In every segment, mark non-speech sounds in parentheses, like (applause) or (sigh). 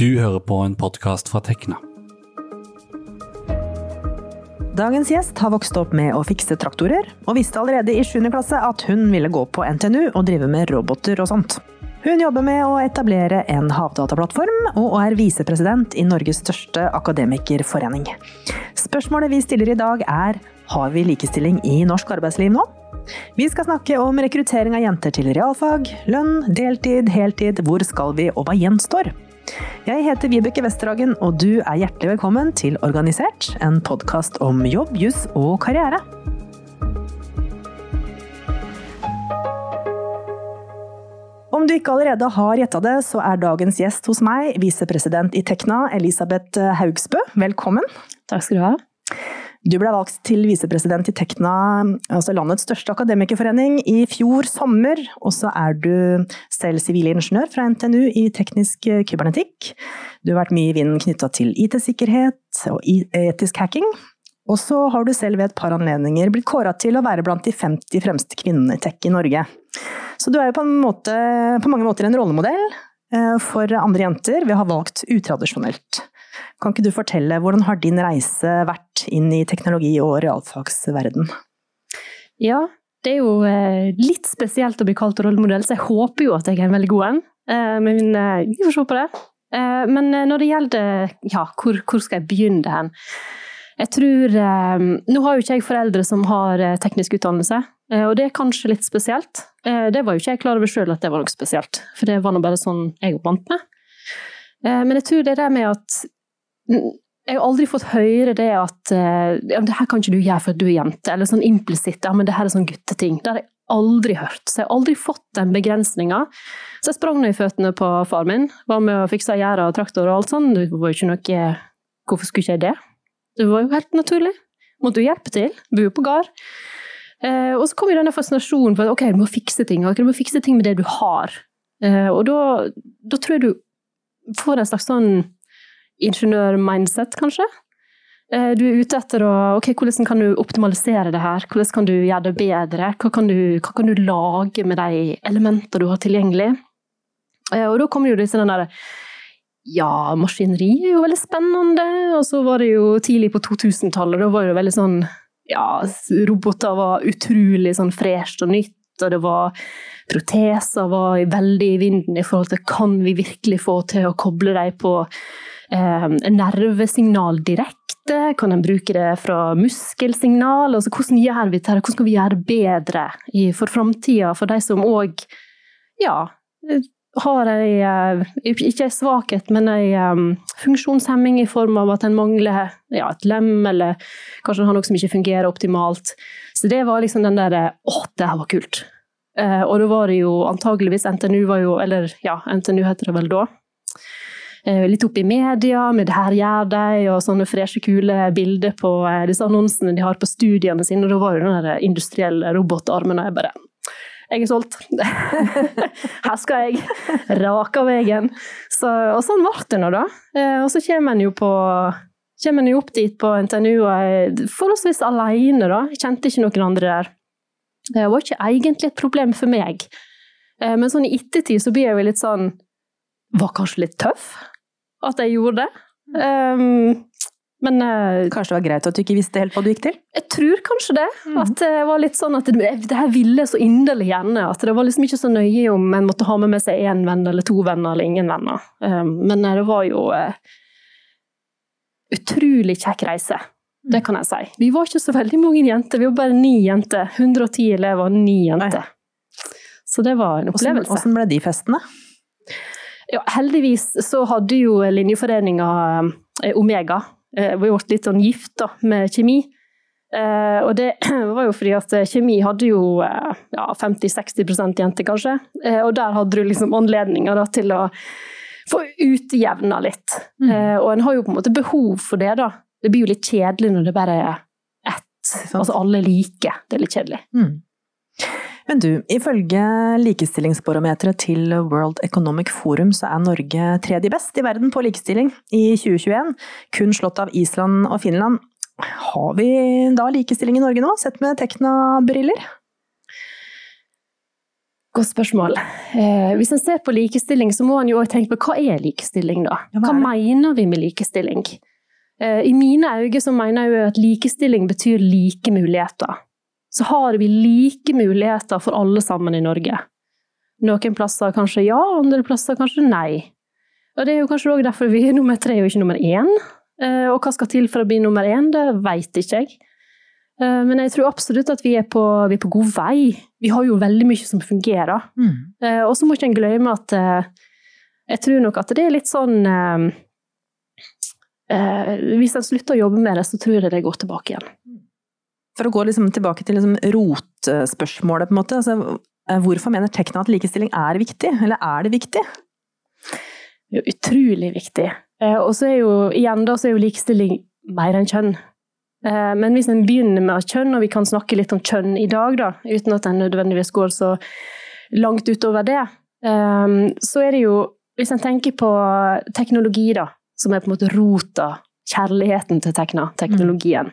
Du hører på en podkast fra Tekna. Dagens gjest har vokst opp med å fikse traktorer, og visste allerede i 7. klasse at hun ville gå på NTNU og drive med roboter og sånt. Hun jobber med å etablere en havdataplattform, og er visepresident i Norges største akademikerforening. Spørsmålet vi stiller i dag er har vi likestilling i norsk arbeidsliv nå? Vi skal snakke om rekruttering av jenter til realfag, lønn, deltid, heltid, hvor skal vi og hva gjenstår? Jeg heter Vibeke Westerhagen, og du er hjertelig velkommen til Organisert, en podkast om jobb, juss og karriere. Om du ikke allerede har gjetta det, så er dagens gjest hos meg visepresident i Tekna, Elisabeth Haugsbø. Velkommen. Takk skal du ha. Du ble valgt til visepresident i Tekna, altså landets største akademikerforening, i fjor sommer. Og så er du selv sivilingeniør fra NTNU i teknisk kybernetikk. Du har vært mye i vinden knytta til IT-sikkerhet og etisk hacking. Og så har du selv ved et par anledninger blitt kåra til å være blant de 50 fremste kvinnene i tech i Norge. Så du er jo på, måte, på mange måter en rollemodell eh, for andre jenter ved å ha valgt utradisjonelt. Kan ikke du fortelle, hvordan har din reise vært inn i teknologi- og realfagsverden? Ja, det er jo eh, litt spesielt å bli kalt rollemodell, så jeg håper jo at jeg er en veldig god en. Eh, men vi får se på det. Men når det gjelder ja, hvor, hvor skal jeg begynne hen? Jeg tror Nå har jo ikke jeg foreldre som har teknisk utdannelse, og det er kanskje litt spesielt. Det var jo ikke jeg klar over sjøl at det var noe spesielt, for det var nå bare sånn jeg var vant med. Men jeg tror det der med at jeg har aldri fått høre det at ja, det her kan ikke du gjøre for at du er jente, eller sånn implisitt ja, men det her er sånn gutteting. Det har jeg aldri hørt. Så jeg har aldri fått den begrensninga. Så jeg sprang ned i føttene på far min, var med og fiksa gjerder og traktor og alt sånn. Det var jo ikke noe Hvorfor skulle ikke jeg det? Det var jo helt naturlig. Måtte jo hjelpe til. Bo på gard. Eh, og så kom jo denne fascinasjonen for at ok, du må fikse ting. Okay, du må fikse ting med det du har. Eh, og da, da tror jeg du får en slags sånn ingeniør-mindset, kanskje. Eh, du er ute etter å ok, hvordan kan du optimalisere det her, hvordan kan du gjøre det bedre? Hva kan du, hva kan du lage med de elementene du har tilgjengelig? Eh, og da kommer jo disse den derre ja, maskineri er jo veldig spennende. Og så var det jo tidlig på 2000-tallet, da var det jo veldig sånn ja, roboter var utrolig sånn fresht og nytt, og det var proteser var veldig i vinden i forhold til kan vi virkelig få til å koble dem på nervesignal direkte? Kan en bruke det fra muskelsignal? Altså, hvordan gjør vi det? Hvordan skal vi gjøre bedre for framtida, for de som òg ja, har ei ikke ei svakhet, men ei um, funksjonshemming i form av at en mangler ja, et lem, eller kanskje en har noe som ikke fungerer optimalt. Så det var liksom den derre Å, det her var kult! Uh, og da var det jo antageligvis NTNU var jo Eller ja, NTNU heter det vel da. Uh, litt opp i media med 'det her gjør de', og sånne freshe, kule bilder på uh, disse annonsene de har på studiene sine. Da var jo den der industrielle robotarmen, og jeg bare jeg er solgt. (laughs) Her skal jeg rake av veien. Så, og sånn ble det nå, da. Og så kommer en jo på kommer en jo opp dit på NTNU og er forholdsvis alene, da. Kjente ikke noen andre der. Det var ikke egentlig et problem for meg. Men sånn i ettertid så blir jeg jo litt sånn Var kanskje litt tøff at jeg gjorde det. Um, men uh, Kanskje det var greit at du ikke visste helt hva du gikk til? Jeg tror kanskje det. Mm. At det var litt sånn at det, det her ville så inderlig gjerne. At det var liksom ikke så nøye om en måtte ha med med seg én venn eller to venner eller ingen venner. Um, men det var jo uh, utrolig kjekk reise. Det kan jeg si. Vi var ikke så veldig mange jenter, vi var bare ni jenter. 110 elever, ni jenter. Nei. Så det var en opplevelse. Hvordan ble de festene? Ja, heldigvis så hadde jo linjeforeninga Omega vi ble litt sånn gift da, med kjemi. Uh, og det (clears throat) var jo fordi at kjemi hadde jo uh, ja, 50-60 jenter, kanskje. Uh, og der hadde du liksom anledninger da, til å få utjevna litt. Mm. og en har jo på en måte behov for det, da. Det blir jo litt kjedelig når det bare er ett. Altså alle like. Det er litt kjedelig. Mm. Men du, ifølge likestillingsbarometeret til World Economic Forum så er Norge tredje best i verden på likestilling i 2021, kun slått av Island og Finland. Har vi da likestilling i Norge nå, sett med Tekna-briller? Godt spørsmål. Eh, hvis en ser på likestilling, så må en jo også tenke på hva er likestilling, da? Hva er mener vi med likestilling? Eh, I mine øyne så mener jeg jo at likestilling betyr like muligheter. Så har vi like muligheter for alle sammen i Norge. Noen plasser kanskje ja, andre plasser kanskje nei. Og det er jo kanskje også derfor vi er nummer tre og ikke nummer én. Eh, Og hva skal til for å bli nummer én, det veit ikke jeg. Eh, Men jeg tror absolutt at vi er, på, vi er på god vei. Vi har jo veldig mye som fungerer. Mm. Eh, Og så må ikke en glemme at jeg tror nok at det er litt sånn Hvis en slutter å jobbe med det, så tror jeg det går tilbake igjen. For å gå liksom tilbake til liksom rotspørsmålet, på en måte. Altså, eh, hvorfor mener Tekna at likestilling er viktig, eller er det viktig? Jo utrolig viktig. Eh, Og så er jo igjen da, så er jo likestilling mer enn kjønn. Eh, Men hvis en begynner med kjønn, og vi kan snakke litt om kjønn i dag, da, uten at en nødvendigvis går så langt utover det, så er det jo Hvis en tenker på teknologi, da, som er på en måte rota, kjærligheten til tekna, teknologien,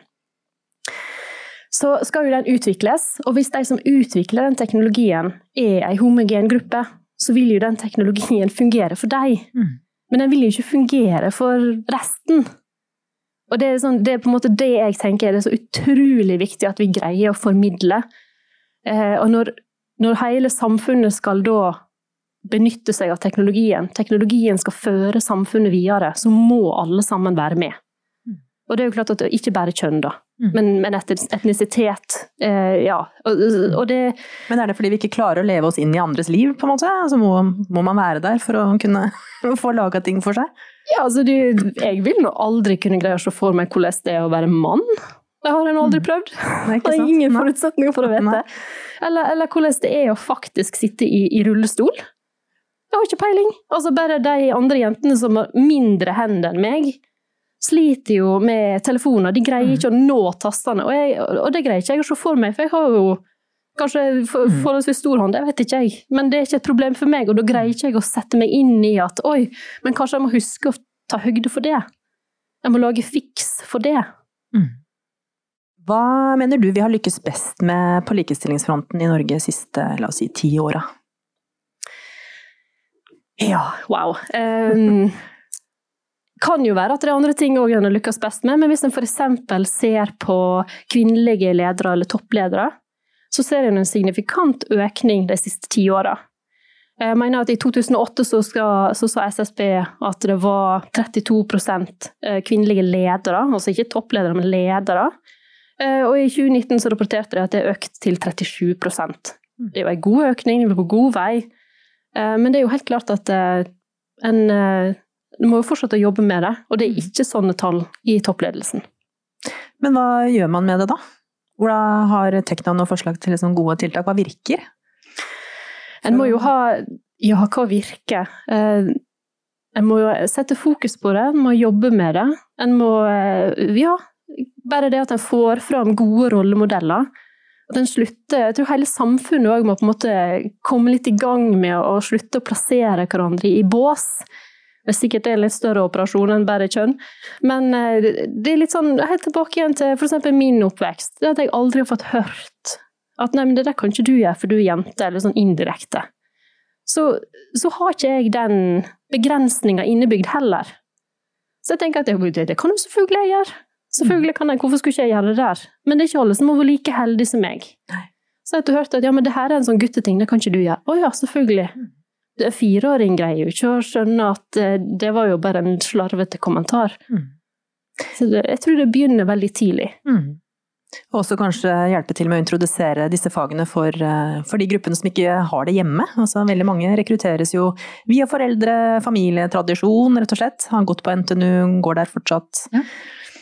så skal jo den utvikles. Og hvis de som utvikler den teknologien, er ei homogen gruppe, så vil jo den teknologien fungere for deg. Mm. Men den vil jo ikke fungere for resten. Og det er, sånn, det er på en måte det jeg tenker er det så utrolig viktig at vi greier å formidle. Eh, og når, når hele samfunnet skal da benytte seg av teknologien, teknologien skal føre samfunnet videre, så må alle sammen være med. Mm. Og det er jo klart at det er ikke bare kjønn, da. Men, men etnisitet. Eh, ja. Og, og det Men er det fordi vi ikke klarer å leve oss inn i andres liv, på en måte? Altså, må, må man være der for å kunne (laughs) få laga ting for seg? Ja, altså, du, jeg vil nå aldri kunne greie å se for meg hvordan det er å være mann. Det har jeg nå aldri prøvd. (laughs) Det er har ingen forutsetninger for å vite. Eller, eller hvordan det er å faktisk sitte i, i rullestol. Jeg har ikke peiling. Altså, bare de andre jentene som har mindre hender enn meg, sliter jo med telefoner. De greier ikke å nå tastene. Og, jeg, og det greier ikke jeg å se for meg, for jeg har jo kanskje for, Mm. forholdsvis stor hånd, det vet ikke jeg. Men det er ikke et problem for meg, og da greier ikke jeg å sette meg inn i at oi, men kanskje jeg må huske å ta høyde for det. Jeg må lage fiks for det. Mm. Hva mener du vi har lykkes best med på likestillingsfronten i Norge de siste, la oss si, ti åra? Ja, wow. Um, kan jo være at det er andre ting òg en har lykkes best med, men hvis en f.eks. ser på kvinnelige ledere eller toppledere, så ser en en signifikant økning de siste ti åra. Jeg mener at I 2008 så, skal, så sa SSB at det var 32% kvinnelige ledere, altså ikke toppledere, men ledere. Eh, Og i 2019 så rapporterte de at det er økt til 37% Det er jo en god økning, vi er på god vei. Eh, Men det er jo helt klart at eh, en eh, må jo fortsette å jobbe med det, og det er ikke sånne tall i toppledelsen. Men hva gjør man med det, da? Hvordan har Tekna noen forslag til liksom gode tiltak? Hva virker? En må jo ha Ja, hva virker? Eh, En må jo sette fokus på det, en må jobbe med det. En må eh, Ja, bare det at en får fram gode rollemodeller. At en slutter Jeg tror hele samfunnet òg må på en måte komme litt i gang med å slutte å plassere hverandre i bås. Det er sikkert en litt større operasjon enn bare kjønn. Men eh, det er litt sånn helt tilbake igjen til f.eks. min oppvekst. Det at jeg aldri har fått hørt at nei, men det der kan ikke du gjøre, for du er jente, eller sånn indirekte. Så, så har ikke jeg den begrensninga innebygd heller. Så jeg tenker at det, kan jo selvfølgelig jeg gjøre. Selvfølgelig kan jeg, Hvorfor skulle ikke jeg gjøre det der? Men det er ikke alle som må vært like heldige som meg. Nei. Så jeg har hørt at ja, men det her er en sånn gutteting, det kan ikke du gjøre. Å ja, selvfølgelig. Fireåring greier jo ikke å skjønne at eh, det var jo bare en slarvete kommentar. Mm. Så det, jeg tror det begynner veldig tidlig. Mm. Og også kanskje hjelpe til med å introdusere disse fagene for, eh, for de gruppene som ikke har det hjemme. Altså, veldig mange rekrutteres jo via foreldre, familietradisjon, rett og slett. Har gått på NTNU, går der fortsatt.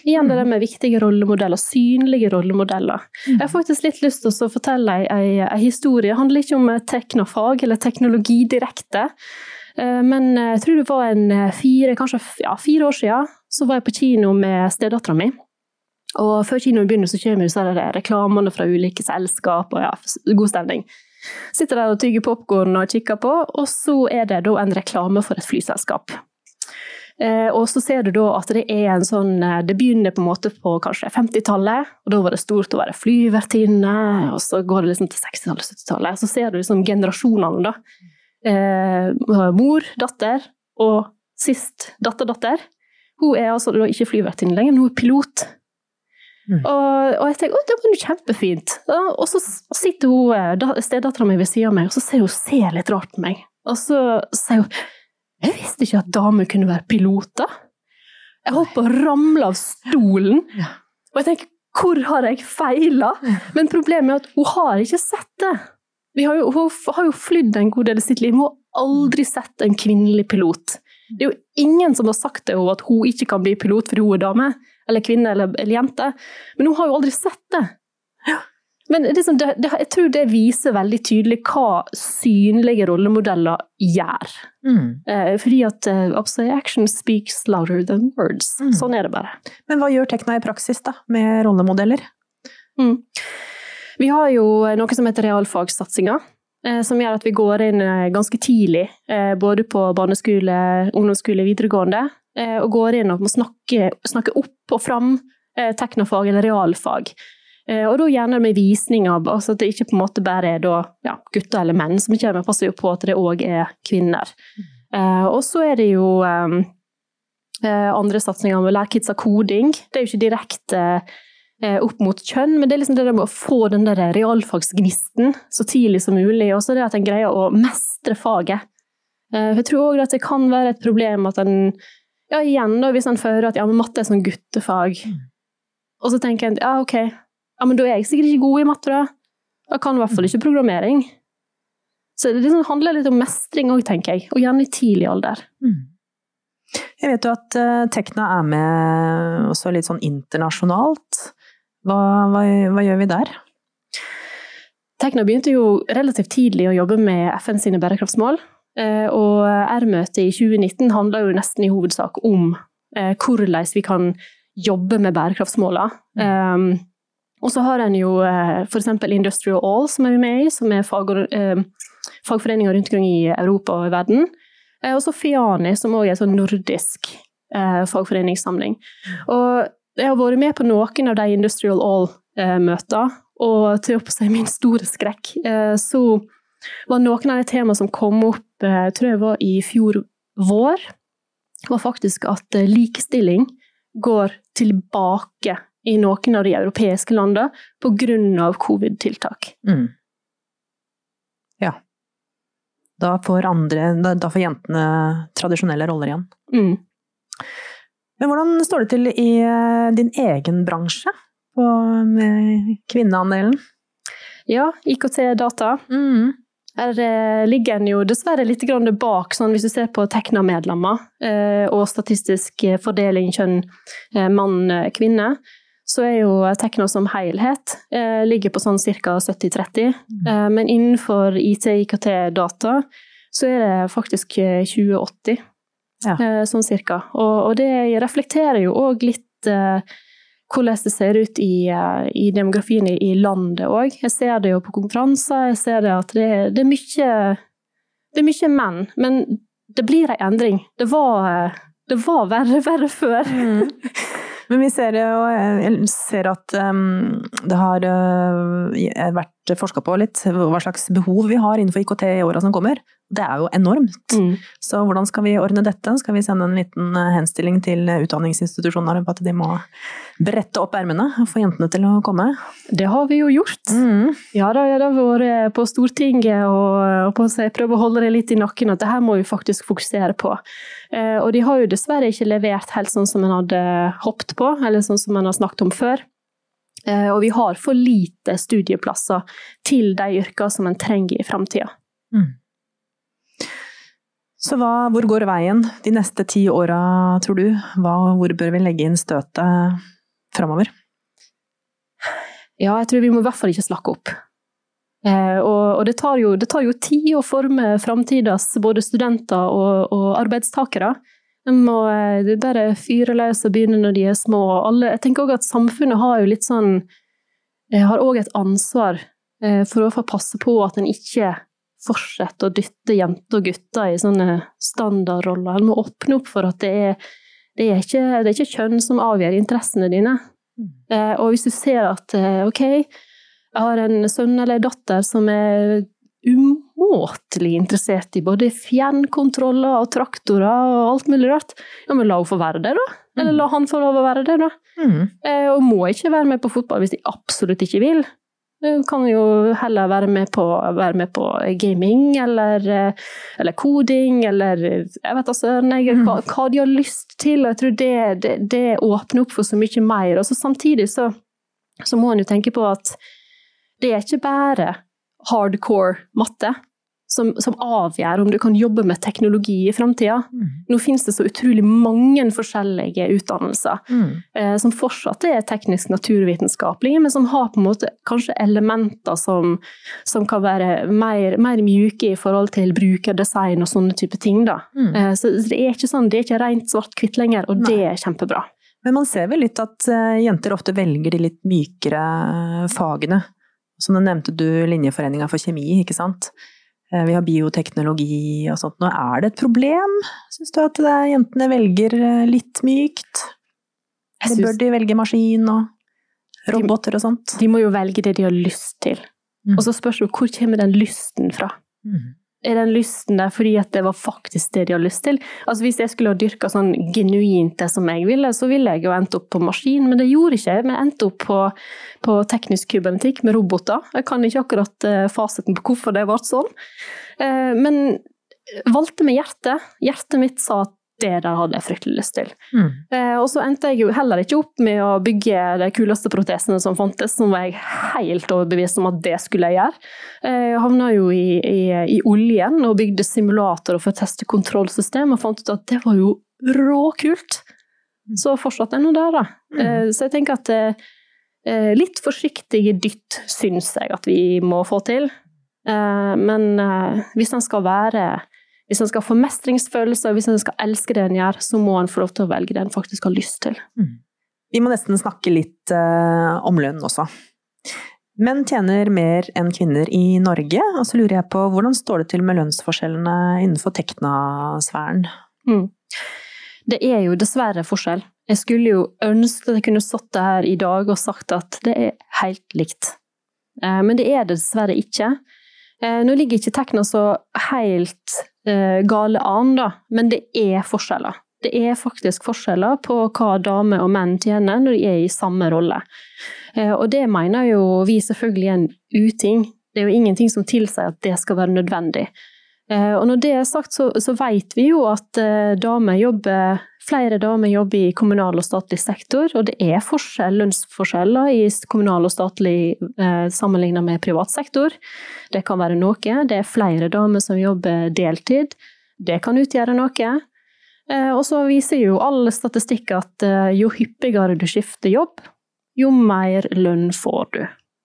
Igjen det der med viktige rollemodeller, synlige rollemodeller. Jeg har faktisk litt lyst til å fortelle ei historie. Det handler ikke om teknofag eller teknologi direkte. Eh, Men jeg tror det var en fire, kanskje ja, fire år siden, så var jeg på kino med stedattera mi. Og før kinoen begynner, så kommer disse der reklamene fra ulike selskap, og ja, god stemning. Sitter der og tygger popkorn og kikker på, og så er det da en reklame for et flyselskap. Eh, og så ser du da at det er en sånn eh, Det begynner på en måte på kanskje 50-tallet, og da var det stort å være flyvertinne, og så går det liksom til 60-tallet, 70-tallet. Så ser du liksom generasjonene, da. Eh, mor, datter, og sist datter-datter. Hun er altså da ikke flyvertinne lenger, men hun er pilot. Mm. Og, og, jeg tenker å, det var jo kjempefint. Og så sitter hun, stedattera mi ved siden av meg, og så ser hun ser litt rart på meg. Og så sier hun jeg visste ikke at damer kunne være piloter. Jeg holdt på å ramle av stolen. Og jeg tenker, hvor har jeg feila? Men problemet er at hun har ikke sett det. Har jo, hun har jo flydd en god del i sitt liv, hun har aldri sett en kvinnelig pilot. Det er jo ingen som har sagt til henne at hun ikke kan bli pilot fordi hun er dame, eller kvinne eller, eller jente, men hun har jo aldri sett det. Men liksom, det, det, jeg tror det viser veldig tydelig hva synlige rollemodeller gjør. Mm. Eh, fordi at altså, action speaks louder than words. Mm. Sånn er det bare. Men hva gjør Tekna i praksis da, med rollemodeller? Mm. Vi har jo noe som heter realfagssatsinga. Eh, som gjør at vi går inn eh, ganske tidlig, eh, både på barneskole, ungdomsskole, videregående. Og går inn og må snakke, snakke opp og fram teknofag eller realfag. Eh, og da gjerne med visninger, altså at det ikke på en måte bare er da, ja, gutter eller menn som kommer, passer jo på at det òg er kvinner. Mm. og så er det jo um, andre satsinger med å lære kids av koding. Det er jo ikke direkte opp mot kjønn, men det er liksom det med å få den der realfagsgnisten så tidlig som mulig. Og så det at en greier å mestre faget. For jeg tror òg at det kan være et problem at en ja, igjen da, hvis en fører at ja, men matte er sånn guttefag. Mm. Og så tenker en ja, ok, ja, men da er jeg sikkert ikke god i matte, da. Da kan i hvert fall ikke programmering. Så det liksom handler litt om mestring òg, tenker jeg, og gjerne i tidlig alder. Mm. Jeg vet jo at uh, Tekna er med også litt sånn internasjonalt. Hva, hva, hva, gjør vi der? Tekna begynte jo relativt tidlig å jobbe med FN sine bærekraftsmål. Uh, og R-møtet i 2019 handla jo nesten i hovedsak om uh, hvordan vi kan jobbe med bærekraftsmåla. Um, og så har en jo eh, f.eks. Industrial All, som er med i, som er eh, fagforeninger rundt omkring i Europa og i verden. Eh, og så Fiani, som òg er en sånn nordisk fagforeningssamling. Og jeg har vært med på noen av de Industrial All-møtene, og til å si min store skrekk, så var noen av de temaene som kom opp, tror jeg var i fjor vår, var faktisk at likestilling går tilbake i noen av de europeiske landene pga. covid-tiltak. Mm. Ja. Da får, andre, da får, jentene tradisjonelle roller igjen. Mm. Men hvordan står det til i eh, din egen bransje, på, med kvinneandelen? Ja, IKT-data. Mm. Her eh, ligger en jo dessverre litt bak, sånn hvis du ser på Tekna-medlemmer eh, og statistisk fordeling kjønn mann-kvinne så er jo Tekna som helhet eh, ligger på sånn ca. 70-30. Mm. Eh, men innenfor IT, IKT, data så er det faktisk 2080, eh, ja. eh, sånn cirka. Og, og, det reflekterer jo òg litt eh, hvordan det ser ut i, eh, i demografien i, i landet òg. Jeg ser det jo på konferanser, jeg ser det at det, det, er mye Det er mye menn, men det blir ei endring. Det var, det var verre, verre før. Mm. (laughs) Men vi ser jo ser at um, det har uh, vært forska på litt hva slags behov vi har innenfor IKT i åra som kommer. Det er jo enormt. Mm. Så hvordan skal vi ordne dette? Skal vi sende en liten uh, henstilling til utdanningsinstitusjonene på at de må brette opp ermene og få jentene til å komme? Det har vi jo gjort. Mm. Ja da, jeg har vært på Stortinget og, på å prøve å holde det litt i nakken at det her må vi faktisk fokusere på. Uh, og de har jo dessverre ikke levert helt sånn som en hadde hoppet på, eller sånn som en har snakket om før. Uh, og vi har for lite studieplasser til de yrkene som en trenger i framtida. Mm. Så hva, hvor går veien de neste ti åra, tror du? Hva, hvor bør vi legge inn støtet framover? Ja, jeg tror vi må i hvert fall ikke slakke opp. Eh, og, og det, tar jo, det, tar jo, tid å forme framtidas både studenter og, og arbeidstakere. De må eh, bare fyre løs og begynne når de er små. Alle, jeg tenker også at samfunnet har jo litt sånn eh, Har òg et ansvar eh, for å passe på at en ikke fortsetter å dytte jenter og gutter i sånne standardroller. En må åpne opp for at det er, det er, ikke, det er ikke kjønn som avgjør interessene dine. Mm. Eh, og hvis du ser at eh, ok, jeg har en sønn eller en datter som er umåtelig interessert i både fjernkontroller og traktorer og alt mulig rart, ja, men la henne få være det, da. Eller mm. la han få lov å være det, da. Mm. Eh, og må ikke være med på fotball hvis de absolutt ikke vil. Du kan jo heller være med på, være med på gaming eller, eh, eller, koding eller jeg vet da søren hva, mm. hva, de har lyst til. og Jeg tror det, det, det åpner opp for så mye mer. Og så samtidig så, så må en jo tenke på at det er ikke bare hardcore matte som, som, avgjør om du kan jobbe med teknologi i framtida. Mm. Nå finnes det så utrolig mange forskjellige utdannelser mm. eh, som fortsatt er teknisk-naturvitenskapelige, men som har på en måte kanskje elementer som, som kan være mer, mer, mjuke i forhold til brukerdesign og sånne type ting. Mm. Eh, så det er ikke sånn, det er ikke rent svart-hvitt lenger, og Nei. det er kjempebra. Men man ser vel litt at uh, jenter ofte velger de litt mykere fagene. Som du nevnte du Linjeforeninga for kjemi, ikke sant. Eh, vi har bioteknologi og sånt. Nå er det et problem, syns du at jentene velger eh, litt mykt? Eller bør de velge maskin og roboter og sånt? De må jo velge det de har lyst til. Mm. Og så spørs det hvor kommer den lysten fra? Mm er den lysten der fordi at det var faktisk det de har lyst til? Altså Hvis jeg skulle ha dyrka sånn genuint det som jeg ville, så ville jeg jo endt opp på maskin, men det gjorde ikke jeg. Vi endte opp på, på teknisk kybernetikk med roboter. Jeg kan ikke akkurat uh, fasiten på hvorfor det ble sånn. Uh, men valgte med hjertet. Hjertet mitt sa at det der hadde jeg fryktelig lyst til. Mm. Eh, og så endte jeg jo heller ikke opp med å bygge de kuleste protesene som fantes, som var jeg helt overbevist om at det skulle jeg gjøre. Eh, jeg havna jo i, i, i, oljen og bygde simulatorer for å teste kontrollsystem, og fant ut at det var jo råkult. Mm. Så fortsatte jeg nå der, da. Mm. Eh, så jeg tenker at eh, litt forsiktige dytt syns jeg at vi må få til. Eh, men eh, hvis en skal være hvis en skal få mestringsfølelse, og hvis en skal elske det en gjør, så må en få lov til å velge det en faktisk har lyst til. Mm. Vi må nesten snakke litt uh, om lønn også. Menn tjener mer enn kvinner i Norge, og så lurer jeg på hvordan står det til med lønnsforskjellene innenfor Tekna-sfæren? Mm. Det er jo dessverre forskjell. Jeg skulle jo ønske at jeg kunne sittet her i dag og sagt at det er helt likt. Eh, men det er det dessverre ikke. Eh, nå ligger ikke Tekna så helt gale an, da, men det er forskjeller. Det er faktisk forskjeller på hva damer og menn tjener når de er i samme rolle. Uh, og det mener jo vi selvfølgelig er en uting. Det er jo ingenting som tilsier at det skal være nødvendig. Uh, og når det er sagt, så, så vet vi jo at damer jobber Flere damer jobber i kommunal og statlig sektor, og det er forskjell, lønnsforskjeller i kommunal og statlig eh, sammenlignet med privat sektor. Det kan være noe. Det er flere damer som jobber deltid. Det kan utgjøre noe. Eh, og så viser jo all statistikk at eh, jo hyppigere du skifter jobb, jo mer lønn får du.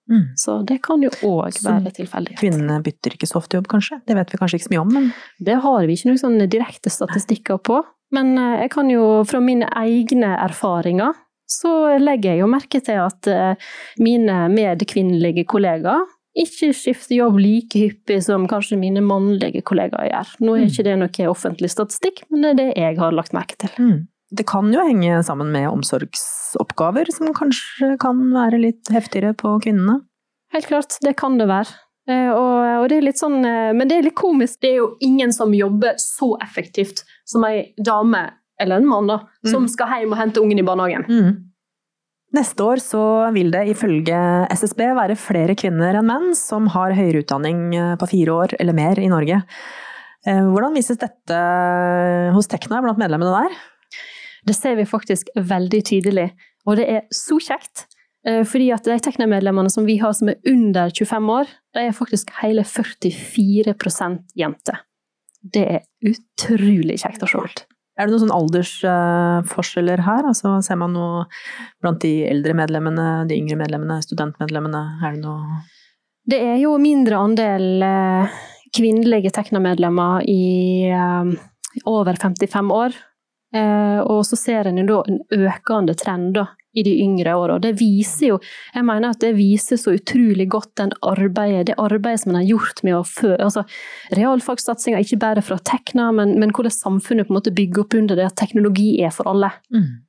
Mm. Så det kan jo òg være tilfeldig. Kvinnene bytter ikke så ofte jobb, kanskje? Det vet vi kanskje ikke så mye om, men Det har vi ikke noen direkte statistikker på. Men eh, jeg kan jo fra mine egne erfaringer så legger jeg jo merke til at eh, mine medkvinnelige kollegaer ikke skifter jobb like hyppig som kanskje mine mannlige kollegaer gjør. Nå er mm. ikke det noe offentlig statistikk, men det er det jeg har lagt merke til. Mm. Det kan jo henge sammen med omsorgsoppgaver, som kanskje kan være litt heftigere på kvinnene? Helt klart, det kan det være. Eh, og, og, det er sånn, eh, men det er litt komisk. Det er jo ingen som jobber så effektivt som ei dame, eller en mann, da, mm. som skal hjem og hente ungen i barnehagen. Mm. Neste år så vil det ifølge SSB være flere kvinner enn menn som har høyere utdanning eh, på fire år eller mer i Norge. Hvordan vises dette hos Tekna blant medlemmene der? Det ser vi faktisk veldig tydelig, og det er så kjekt. Eh, fordi at de Tekna-medlemmene som vi har som er under 25 år, de er faktisk hele 44% jenter. Det er utrolig kjekt å se. Er det noen sånn aldersforskjeller her? Altså, ser man noe blant de eldre medlemmene, de yngre medlemmene, studentmedlemmene? Er det noe Det er jo mindre andel eh, kvinnelige Tekna-medlemmer i eh, over 55 år. Og så ser en jo da en økende trend da, i de yngre åra. Det viser jo Jeg mener at det viser så utrolig godt den arbeidet, det arbeidet som man har gjort med å fø... Altså, realfagssatsinga, ikke bare fra Tekna, men, men hvordan samfunnet på en måte bygger opp under det at teknologi er for alle. Mm.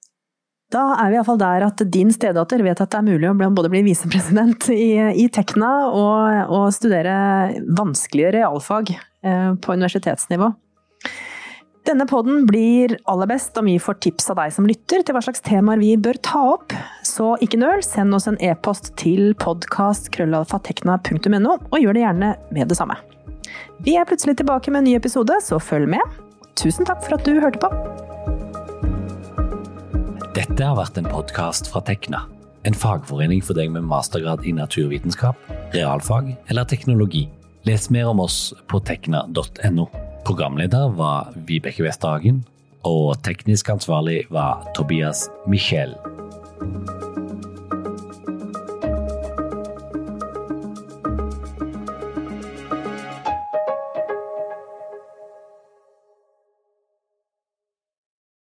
Da er vi iallfall der at din stedatter vet at det er mulig å både bli visepresident i, i Tekna og, og, studere vanskelige realfag eh, på universitetsnivå. Denne podden blir aller best om vi får tips av deg som lytter til hva slags temaer vi bør ta opp. Så ikke nøl, send oss en e-post til podkastkrøllalfatekna.no, og gjør det gjerne med det samme. Vi er plutselig tilbake med en ny episode, så følg med. Tusen takk for at du hørte på. Dette har vært en podkast fra Tekna, en fagforening for deg med mastergrad i naturvitenskap, realfag eller teknologi. Les mer om oss på tekna.no. Programleder var Vibeke Westerhagen, og teknisk ansvarlig var Tobias Michel.